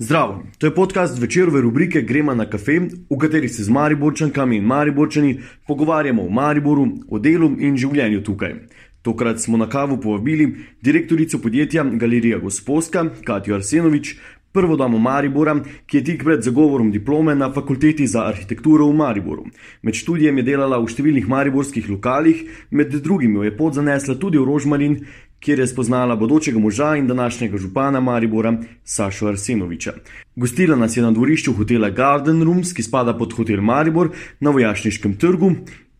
Zdravo, to je podcast večerove rubrike Gremo na kafe, v kateri se z Mariborčankami in Mariborčani pogovarjamo o Mariboru, o delu in življenju tukaj. Tokrat smo na kavu povabili direktorico podjetja Galerija Gospodska, Katijo Arsenovič, prvo damo Maribora, ki je tik pred zagovorom diplome na fakulteti za arhitekturo v Mariboru. Med študijem je delala v številnih mariborskih lokalih, med drugim jo je pot zanesla tudi v Rožmarin, kjer je spoznala bodočega moža in današnjega župana Maribora, Sašo Arsenoviča. Gostila nas je na dvorišču hotela Garden Rooms, ki spada pod hotel Maribor na Vojašniškem trgu,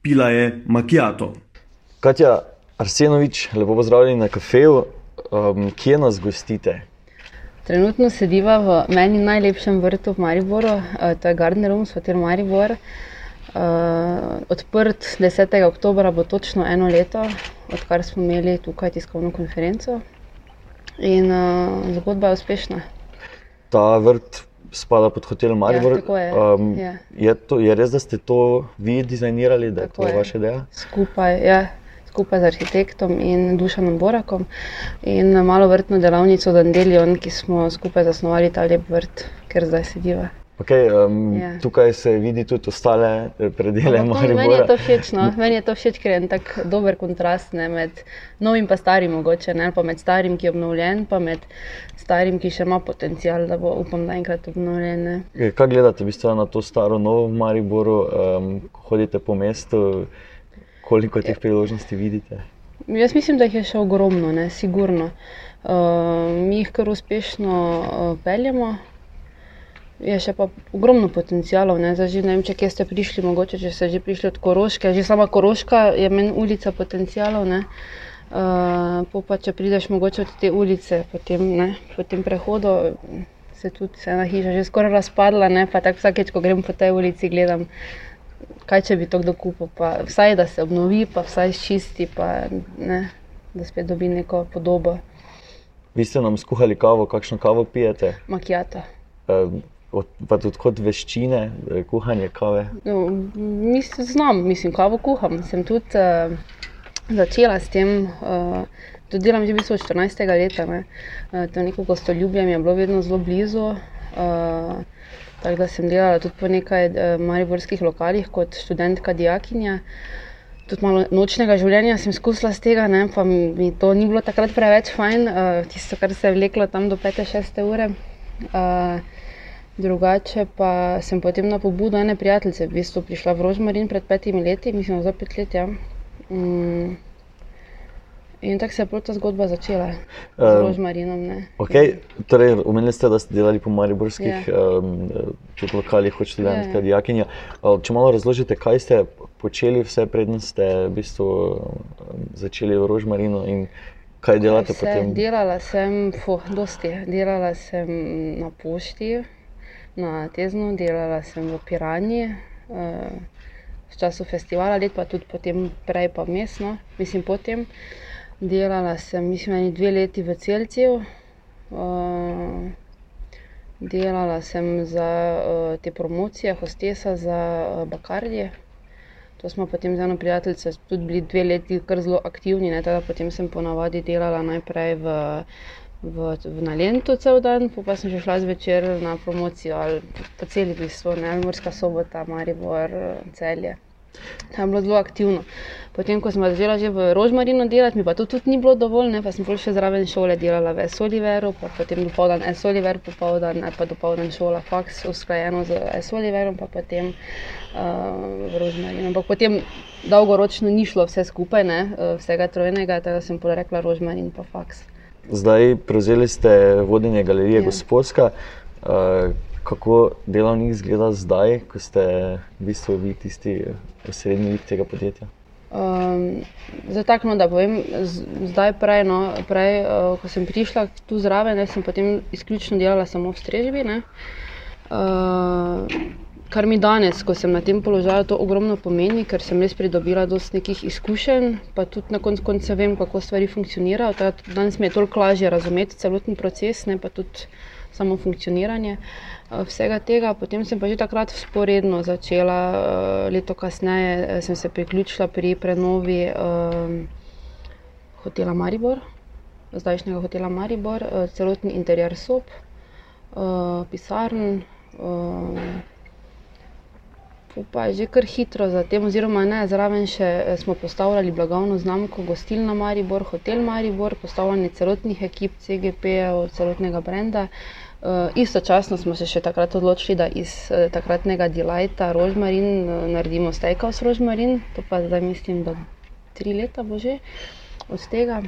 pila je Makijato. Katja Arsenovič, lepo pozdravljeni na kafeju. Um, kje nas gostite? Trenutno sediva v meni najlepšem vrtu v Mariboru, uh, to je Garden Rooms, hotel Maribor. Uh, odprt 10. oktober bo točno eno leto, odkar smo imeli tukaj tiskovno konferenco. In uh, zgodba je uspešna. Ta vrt spada pod hotel Maribor. Ja, je. Um, Ja. je, to, je res, da ste to vi dizajnirali, da je Tako to je. vaša ideja? Skupaj, ja, skupaj z arhitektom in Dušanom Borakom in malo vrtno delavnico Dandelion, ki smo skupaj zasnovali ta lep vrt, ker zdaj sediva. Okay, um, Ja. Tukaj se vidi tudi ostale eh, predele Ampak to- Meni je to všeč, no. meni je to všeč, ker je en tak dober kontrast ne, med novim in starim, mogoče, ne, pa med starim, ki je obnovljen, pa med starim, ki še ima potencial, da bo, upam, da enkrat obnovljen. Ne. Eh, Kaj gledate v bistvu na to staro novo v Mariboru, um, ko hodite po mestu, koliko teh priložnosti vidite? Jaz mislim, da jih je še ogromno, ne, sigurno. Uh, mi jih kar uspešno uh, peljemo. Je še pa ogromno potencialov. Ne, Zdaj, že ne vem, če kje ste prišli, mogoče če ste že prišli od Koroške. Že sama Koroška je meni ulica potencialov. Ne. Uh, pa če prideš mogoče od te ulice, potem, ne, po tem prehodu se tudi ena hiša že skoraj razpadla, ne, pa tako vsakeč, ko grem po tej ulici, gledam, kaj če bi to kdo kupil, pa vsaj da se obnovi, pa vsaj čisti, pa ne, da spet dobi neko podobo. Vi ste nam skuhali kavo, kakšno kavo pijete? Makijata. Um, od, pa tudi kot veščine, eh, kuhanje kave. No, mislim, znam, mislim, kavo kuham. Sem tudi uh, začela s tem, uh, to delam že v bistvu od 14. leta. Ne. Uh, to neko gostoljubje mi je bilo vedno zelo blizu. Uh, tako da sem delala tudi po nekaj uh, mariborskih lokalih kot študentka, dijakinja. Tudi malo nočnega življenja sem izkusila z tega, ne, pa mi to ni bilo takrat preveč fajn, uh, tisto, kar se je vleklo tam do 5-6 ure. Uh, Drugače pa sem potem na pobudo ene prijateljice v bistvu prišla v Rožmarin pred petimi leti, mislim, za pet let. Ja. Mm. In tako se je ta zgodba začela z Em, Rožmarinom. ne. Okay, torej, omenili ste, da ste delali po mariborskih Ja. yeah. um, tudi lokalih kot študentka, Ja, yeah. ja. dijakinja. Uh, Če malo razložite, kaj ste počeli vse preden ste v bistvu um, začeli v Rožmarinu in kaj delate Vse, potem? Delala sem, fuh, dosti. Delala sem na pošti, na Teznu, delala sem v Piranji, uh, v času festivala, let pa tudi potem, prej pa mestno, mislim potem. Delala sem, mislim, eni dve leti v Celciju. Uh, delala sem za uh, te promocije, hostesa za uh, Bakardije. To smo potem z eno prijateljico tudi bili dve leti kar zelo aktivni, ne, potem sem ponavadi delala najprej v, v, v Nalentu cel dan, pol pa sem že šla zvečer na promocijo ali po celi bistvu, ne, Murska sobota, Maribor, Celje. Tam je bilo zelo aktivno. Potem, ko sem začela že v Rožmarinu delati, mi pa to tudi ni bilo dovolj, ne, pa sem pol še zraven šole delala v Soliveru, pa potem dopoldan Soliver, popoldan ali pa dopoldan šola faks, usklajeno z Soliverom, pa potem uh, v Rožmarinu. Ampak potem dolgoročno ni šlo vse skupaj, ne, eh, vsega trojnega, tako da sem pol rekla Rožmarin pa faks. Zdaj prevzeli ste vodenje galerije Ja. Gospodska. Uh, kako delovnik izgleda zdaj, ko ste v bistvu vi tisti osrednji lik tega podjetja? Um, zdaj, tako, no, da povem, zdaj prej, no, prej uh, ko sem prišla tu zraven, ne, sem potem izključno delala samo v strežbi. ne. Uh, kar mi danes, ko sem na tem položaju, to ogromno pomeni, ker sem res pridobila dosti nekih izkušenj, pa tudi na koncu konca vem, kako stvari funkcionirajo. Danes mi je toliko lažje razumeti celoten proces, ne pa tudi samo funkcioniranje eh, vsega tega. Potem sem pa že takrat sporedno začela, eh, leto kasneje eh, sem se priključila pri prenovi eh, hotela Maribor, zdajšnjega hotela Maribor, eh, celotni interjer sob. uh, pisarn. Uh, pa je že kar hitro za tem, oziroma ne, zraven še eh, smo postavljali blagovno znamko Gostilna Maribor, Hotel Maribor, postavljanje celotnih ekip CGP-jev, celotnega brenda. Uh, istočasno smo se še takrat odločili, da iz uh, takratnega Delighta Rožmarin uh, naredimo Steakhouse Rožmarin, to pa zdaj mislim, da tri leta bo že od tega.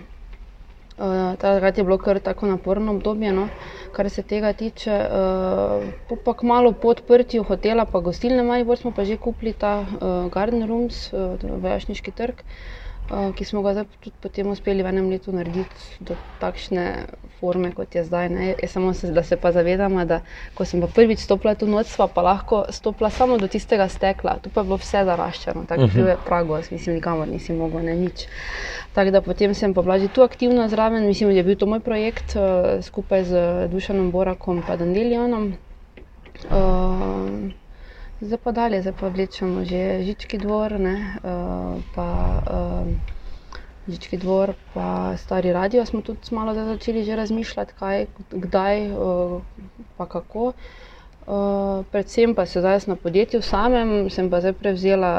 Uh, takrat je bilo kar tako naporno obdobje, no, kar se tega tiče. Uh, pa malo po odprtju hotela, pa gostilne Maribor smo pa že kupili ta uh, Garden Rooms, uh, Vojašniški trg. Uh, Eh, ki smo ga tudi potem uspeli v enem letu narediti do takšne forme, kot je zdaj. Je samo, se, da se pa zavedamo, da ko sem pa prvič stopila tu noč, pa lahko stopila samo do tistega stekla, tu pa je bilo vse zaraščeno, tako uh -huh. je prago, mislim, nikamor nisi mogla, ne nič. Tako da potem sem pa bila že tu aktivna zraven, mislim, da je bil to moj projekt uh, skupaj z Dušanom Borakom in Dandelionom. Uh, Zdaj pa dalje, zdaj pa vlečemo že Žički dvor, ne, uh, pa uh, Žički dvor, pa stari radio. Smo tudi malo začeli že razmišljati, kaj, kdaj, uh, pa kako. Uh, predvsem pa se zdaj na podjetju samem, sem pa zdaj prevzela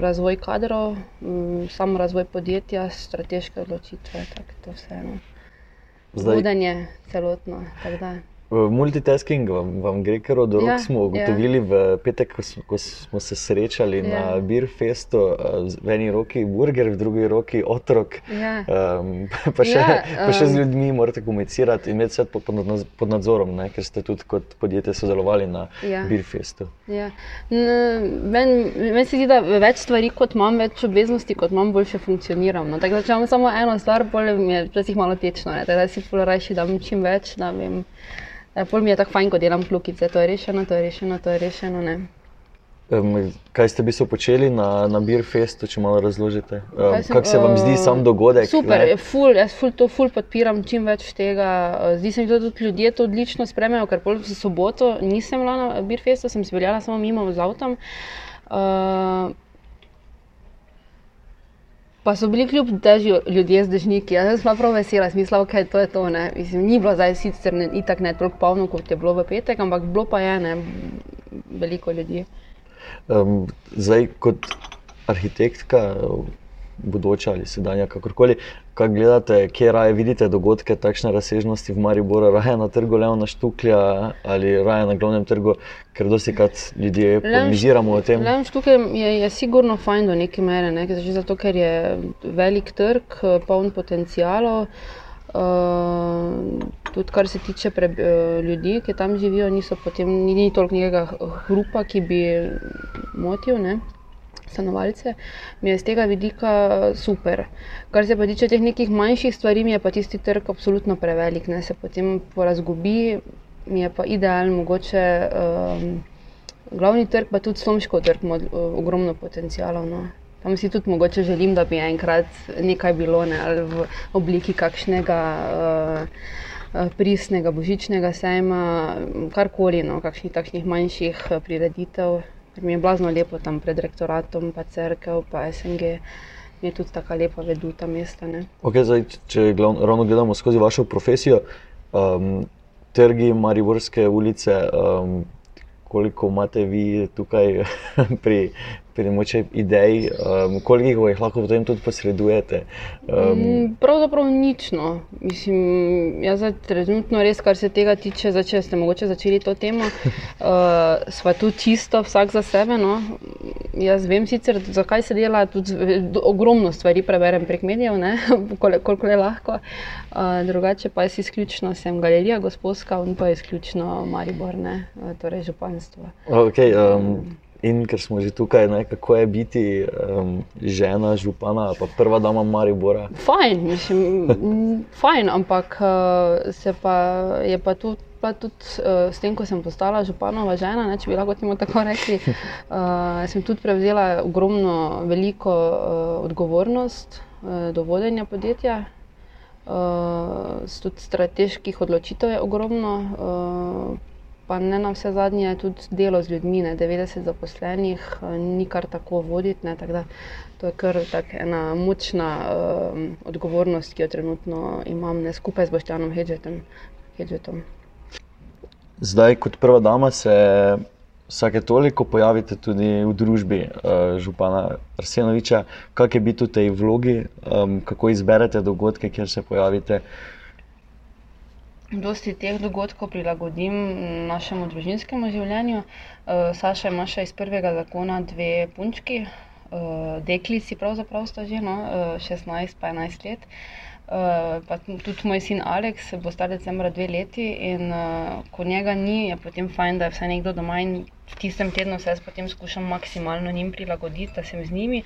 razvoj kadrov, um, samo razvoj podjetja, strateške odločitve, tako to vse. No. Vodenje celotno. Multitasking vam, vam gre kar od rok. Ja, smo ja. ugotovili ja. v petek, ko smo, ko smo se srečali ja. na Beerfestu, v eni roki burger, v drugi roki otrok. Ja. Um, pa, še, ja, um, pa še z ljudmi morate komunicirati in imeti vse pod, pod nadzorom, ne? ker ste tudi kot podjetje sodelovali na ja. Beerfestu. Ja. Meni men se zdi, da več stvari kot imam, več obveznosti kot imam, boljše funkcioniram. No? Tako da če imam samo eno stvar, bolj mi je včasih malo tečno. Da si rajši, da imam čim več. Da vem, Ja, pol mi je tako fajn, ko delam klukice, to je rešeno, to je rešeno, to je rešeno. Um, kaj ste bili počeli na, na Beerfestu, če malo razložite? Um, kaj se vam zdi sam dogodek? Super, ful, jaz ful, to ful podpiram, čim več tega. Zdi se mi, da tudi ljudje to odlično spremljajo, ker pol v soboto nisem bila na Beerfestu, sem se veljala samo mimo z avtom. Uh, Pa so bili kljub težju ljudje z dežniki. Jaz sem prav vesela, smisla, da okay, je to to. Mislim, ni bilo zdaj sicer ne, itak ne toliko polno, kot je bilo v petek, ampak bilo pa je ne, veliko ljudi. Um, zdaj, kot arhitektka, bodoča ali sedanja, kakorkoli. Kaj gledate, kje raje vidite dogodke, takšne razsežnosti v Mariboru, raje na trgu Leona Štuklja ali raje na glavnem trgu, ker dosti krat ljudje polemiziramo o tem? Leon Štuklj je, je sigurno fajn do neke mere, ne? zato ker je velik trg, poln potencijalov. Uh, tudi kar se tiče pre, uh, ljudi, ki tam živijo, niso potem, ni, ni toliko nekega hrupa, ki bi motil. Ne? Stanovalce, mi je z tega vidika super. Kar se pa tiče teh nekih manjših stvari, mi je pa tisti trg absolutno prevelik, ne se potem porazgubi, mi je pa idealen, mogoče um, glavni trg, pa tudi slomško trg, ima ogromno potencijalov. No. Tam si tudi mogoče želim, da bi enkrat nekaj bilo ne, v obliki kakšnega. Uh, Pristnega božičnega sejma, karkoli, no, kakšnih takšnih manjših prireditev, Mi je blazno lepo tam pred rektoratom, pa crkva, pa SNG. Mi je tudi tako lepo vedu ta mesta. Okay, zdaj, če glavno, ravno gledamo skozi vašo profesijo, um, trgi, Mariborske ulice, um, koliko imate vi tukaj pri, pri moče idej, um, koliko jih lahko potem tudi posredujete? Um, Pravzaprav nič. No. Mislim, jaz zdaj trenutno res, kar se tega tiče, zdaj, če ste mogoče začeli to temo, uh, sva tu čisto vsak za sebe. No. Jaz vem sicer, zakaj se dela, tudi ogromno stvari preberem prek medijev, koliko je lahko. Uh, drugače pa jaz izključno sem galerija gospodska in pa izključno Maribor, ne, torej županstvo. Okay, um, In ker smo že tukaj, ne, kako je biti um, žena, župana, pa prva dama Maribora. Fajn, mislim, fajn ampak uh, pa, je pa tudi. Pa tudi uh, s tem, ko sem postala županova žena, ne, če bi lahko temu tako rekli, uh, sem tudi prevzela ogromno, veliko uh, odgovornost uh, do vodenja podjetja. Uh, tudi strateških odločitev je ogromno. Uh, pa ne na vse zadnje, tudi delo z ljudmi, ne, 90 zaposlenih, eh, ni kar tako voditi. Ne, tak da, to je kar ena močna uh, odgovornost, ki jo trenutno imam ne, skupaj z Boštjanom Hedžetom. zdaj, kot prva dama, se vsake toliko pojavite tudi v družbi uh, župana Arsenoviča. Kak je biti v tej vlogi, um, kako izberete dogodke, kjer se pojavite? Dosti teh dogodkov prilagodim našemu družinskemu življenju. Uh, Saša ima še iz prvega zakona dve punčki, uh, deklici, pravzaprav sta že no, uh, 16 pa 11 let. Uh, tudi moj sin Aleks bo star decembra dve leti in uh, ko njega ni, je potem fajn, da je vsaj nekdo doma in v tistem tednu se jaz potem skušam maksimalno njim prilagoditi, da sem z njimi.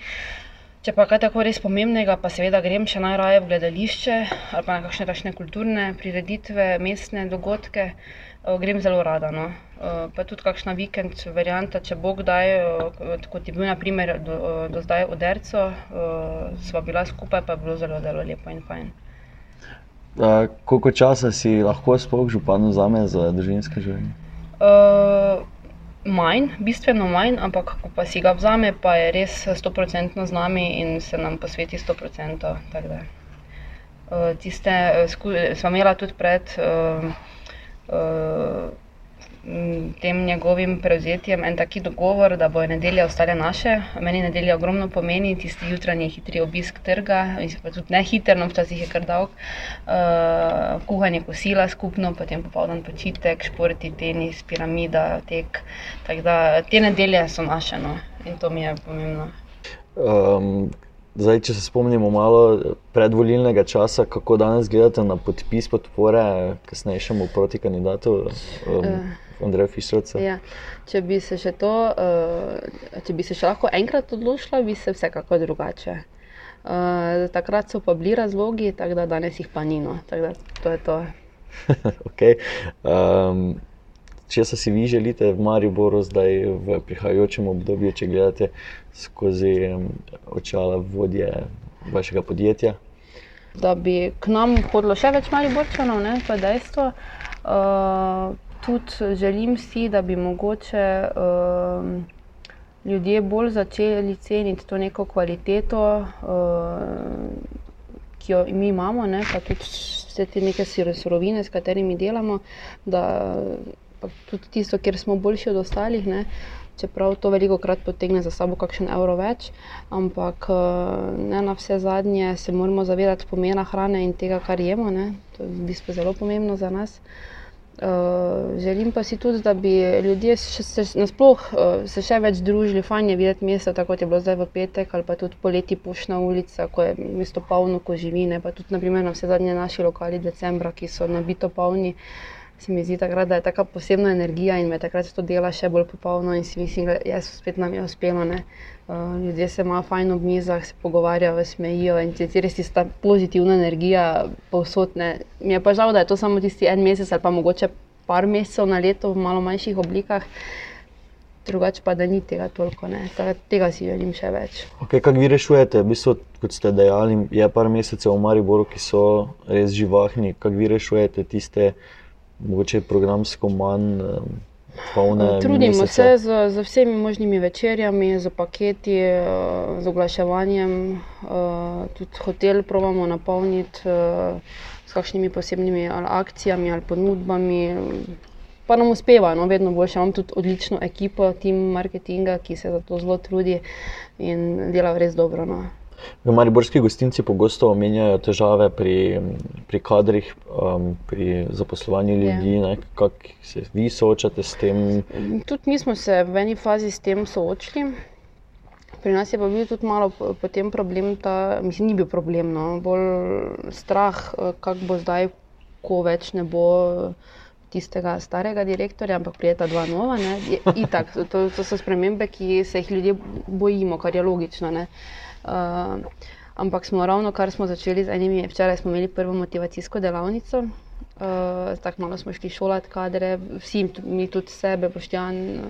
Če pa kaj tako res pomembnega, pa seveda grem še najraje v gledališče ali pa na kakšne takšne kulturne prireditve, mestne dogodke, uh, grem zelo rada. No. Uh, pa tudi kakšna vikend varianta, če bo kdaj, uh, kot je bil naprimer do, do zdaj uh, sva bila skupaj, pa je bilo zelo, zelo lepo in fajn. Uh, koliko časa si lahko sploh župan vzame za družinske življenje? Uh, manj, bistveno manj, ampak ko pa si ga vzame, pa je res stoprocentno z nami in se nam posveti stoprocentno. Uh, tiste uh, smo imeli tudi pred. Uh, uh, tem njegovim prevzetjem en taki dogovor, da bo nedelja ostale naše. Meni nedelja ogromno pomeni, tisti jutranji hitri obisk trga, pa tudi ne hiter, no včasih je kar dolg, uh, kuhanje kosila skupno, potem popoldan počitek, športi, tenis, piramida, tek. Tako da te nedelje so naše no? in to mi je pomembno. Um, Zdaj, če se spomnimo malo predvolilnega časa, kako danes gledate na podpis podpore kasnejšemu proti kandidatu um, uh. Andreja Fišrovca? Ja. Če bi se še to, uh, če bi se še lahko enkrat odločila, bi se vsekako drugače. Uh, takrat so pa bili razlogi, tako da danes jih pa ni. No. Tako da to je to. okay. um, če se si vi želite v Mariboru, zdaj v prihajajočem obdobju, če gledate skozi očala vodje vašega podjetja? Da bi k nam hodilo še več Mariborčanov, ne, pa dejstvo. Uh, tudi želim si, da bi mogoče uh, ljudje bolj začeli ceniti to neko kvaliteto, uh, ki jo mi imamo, ne, pa tudi vse te neke surovine, s katerimi delamo pa tudi tisto, kjer smo boljši od ostalih. Ne? Čeprav to veliko krat potegne za sabo kakšen evro več, ampak eh, ne na vse zadnje se moramo zavedati pomena hrane in tega, kar jemo. Ne? To je v bistvu zelo pomembno za nas. Uh, želim pa si tudi, da bi ljudje še, se, nasploh, uh, se še več družili, fajn je videti mesto, tako kot je bilo zdaj v petek, ali pa tudi poleti pušna ulica, ko je mesto polno, ko živine, pa tudi naprimer, na vse zadnje naši lokali decembra, ki so nabito polni. Uh, se mi zdi, takrat, da je tako posebna energija in me takrat to dela še bolj popolno. In si mislim, da je spet nam je uspelo. Uh, ljudje se imajo fajn ob mizah, se pogovarjajo, smejijo in ti res tista pozitivna energija povsod. Ne. Mi je pa žal, da je to samo tisti en mesec ali pa mogoče par mesecev na leto v malo manjših oblikah. Drugače pa, da ni tega toliko, Tega, tega si želim še več. Okay, kaj vi rešujete? V bistvu, kot ste dejali, je par mesecev v Mariboru, ki so res živahni. Kaj vi rešujete tiste? Mogoče programsko manj. Polne Trudimo mesece. se z, z vsemi možnimi večerjami, z paketi, eh, z oglaševanjem, eh, tudi hotel pravimo napolniti eh, s kakšnimi posebnimi ali akcijami ali ponudbami. Pa nam uspeva, no, vedno boljše. Imam tudi odlično ekipo, tim marketinga, ki se za to zelo trudi in dela res dobro. No. Mariborski gostinci pogosto omenjajo težave pri, pri kadrih, um, pri zaposlovanju ja. ljudi. Ja. Kako se vi soočate s tem? Tudi mi smo se v eni fazi s tem soočili. Pri nas je pa bil tudi malo potem problem, da mislim, ni bil problem, no, bolj strah, kako bo zdaj, ko več ne bo tistega starega direktorja, ampak prijeta dva nova. Itak, to, to so spremembe, ki se jih ljudje bojimo, kar je logično. Ne. Uh, ampak smo ravno kar smo začeli z enimi, včeraj smo imeli prvo motivacijsko delavnico. Uh, tako malo smo šli šolati kadre, vsi mi tudi sebe, poštjan,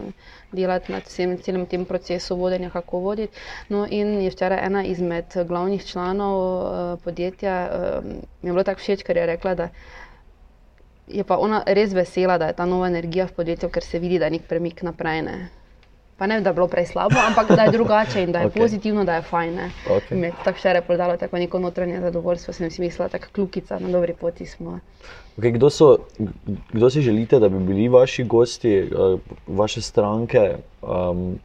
delati na vsem, celem tem procesu vodenja, kako voditi. No, in je včeraj ena izmed glavnih članov uh, podjetja, uh, mi je bilo tako všeč, ker je rekla, da je pa ona res vesela, da je ta nova energija v podjetju, ker se vidi, da je nek premik naprej. Ne. Pa ne, da je bilo prej slabo, ampak da je drugače in da je okay. pozitivno, da je fajn. Okay. Tako še repo dalo tako neko notranje zadovoljstvo, sem si mislila, tako kljukica, na dobri poti smo. Okay, kdo, so, kdo si želite, da bi bili vaši gosti, uh, vaše stranke? Um,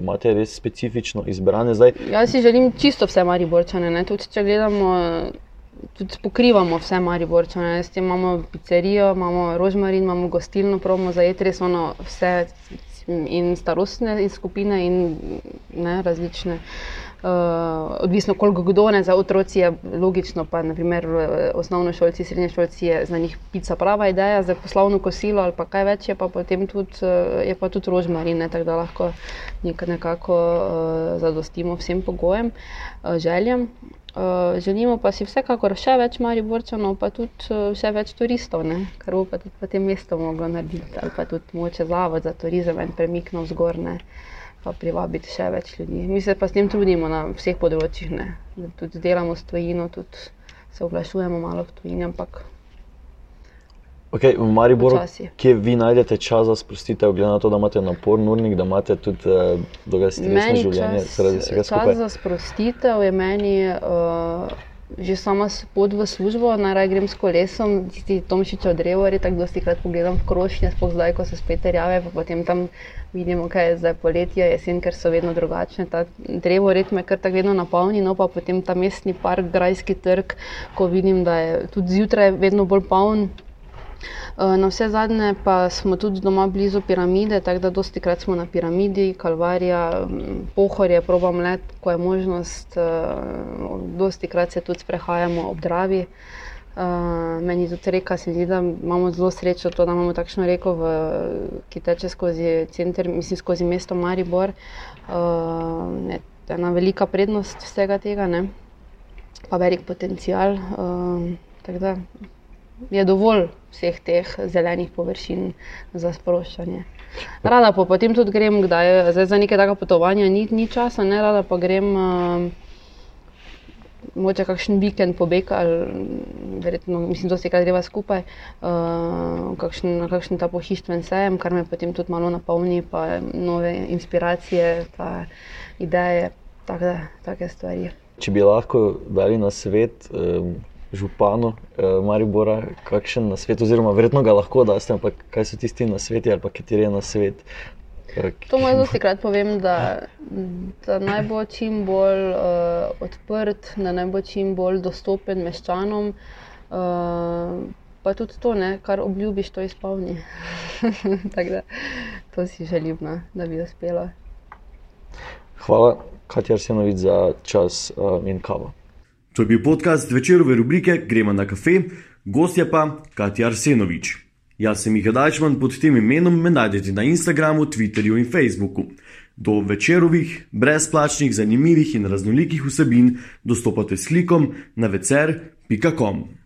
Imate res specifično izbrane zdaj? Jaz si želim čisto vse mariborčane. Tudi če gledamo, tudi pokrivamo vse mariborčane. Imamo pizzerijo, imamo rožmarin, imamo gostilno, promo za jed, res ono vse in starostne in skupine in ne, različne. Uh, odvisno, koliko kdo ne za otroci je logično, pa naprimer osnovno šolci, srednje šolci je za njih pica prava ideja, za poslovno kosilo ali pa kaj več je pa potem tudi, uh, je pa tudi rožmarin, tako da lahko nekako uh, zadostimo vsem pogojem, uh, željam. Uh, želimo pa si vsekakor še več mariborčanov, pa tudi uh, še več turistov, ne? kar bo pa tudi v tem mestu moglo narediti, ali pa tudi moče zavod za turizem in premikno vzgorne, pa privabiti še več ljudi. Mi se pa s tem trudimo na vseh področjih, ne? tudi delamo s tujino, tudi se oglašujemo malo v tujini, ampak Okay, v Mariboru, kje vi najdete čas za sprostitev, glede na to, da imate naporen urnik, da imate tudi uh, dolgotrajno stresno življenje? Čas, čas za sprostitev je meni uh, že sama pot v službo, najraje grem s kolesom, tisti Tomšič od Revori, tako dosti krat pogledam v krošnje, sploh zdaj, ko se spet rjave, pa potem tam vidimo, kaj je zdaj poletje, jesen, ker so vedno drugačne. Ta drevo red me kar tako vedno napolni, no pa potem ta mestni park, grajski trg, ko vidim, da je tudi zjutraj vedno bolj poln. Eh, na vse zadnje pa smo tudi doma blizu piramide, tako da dosti krat smo na piramidi, kalvarija, pohorje, probam let, ko je možnost, eh, dosti krat se tudi sprehajamo ob Dravi. Uh, meni tudi reka, se zdi, da imamo zelo srečo, to, da imamo takšno reko, v, ki teče skozi center, mislim, skozi mesto Maribor. Je ena velika prednost vsega tega, ne? pa velik potencial. Uh, je dovolj vseh teh zelenih površin za sproščanje. Rada pa potem tudi grem, kdaj zdaj za nekaj takega potovanja ni, ni časa, ne rada pa grem. Uh, Moče kakšen vikend pobeg, ali verjetno, mislim, da se kaj greva skupaj, uh, kakšen, kakšen ta pohištven sejem, kar me potem tudi malo napolni, pa nove inspiracije, pa ideje, take stvari. Če bi lahko dali na svet, um, županu eh, Maribora, kakšen na svet, oziroma verjetno ga lahko daste, ampak kaj so tisti na svetu ali kateri je na svet. Eh, to moj zelo krat povem, da, da naj bo čim bolj uh, odprt, da naj bo čim bolj dostopen meščanom. Uh, pa tudi to, ne, kar obljubiš, to izpolni. da, to si želim, ne, no, da bi uspelo. Hvala, Katja Arsenovic, za čas uh, in kavo. To je bil podcast večerove rubrike Gremo na kafe, gostja pa Katja Arsenovič. Jaz sem Miha Dajčman, pod tem imenom me najdete na Instagramu, Twitterju in Facebooku. Do večerovih, brezplačnih, zanimivih in raznolikih vsebin dostopate s klikom na vecer.com.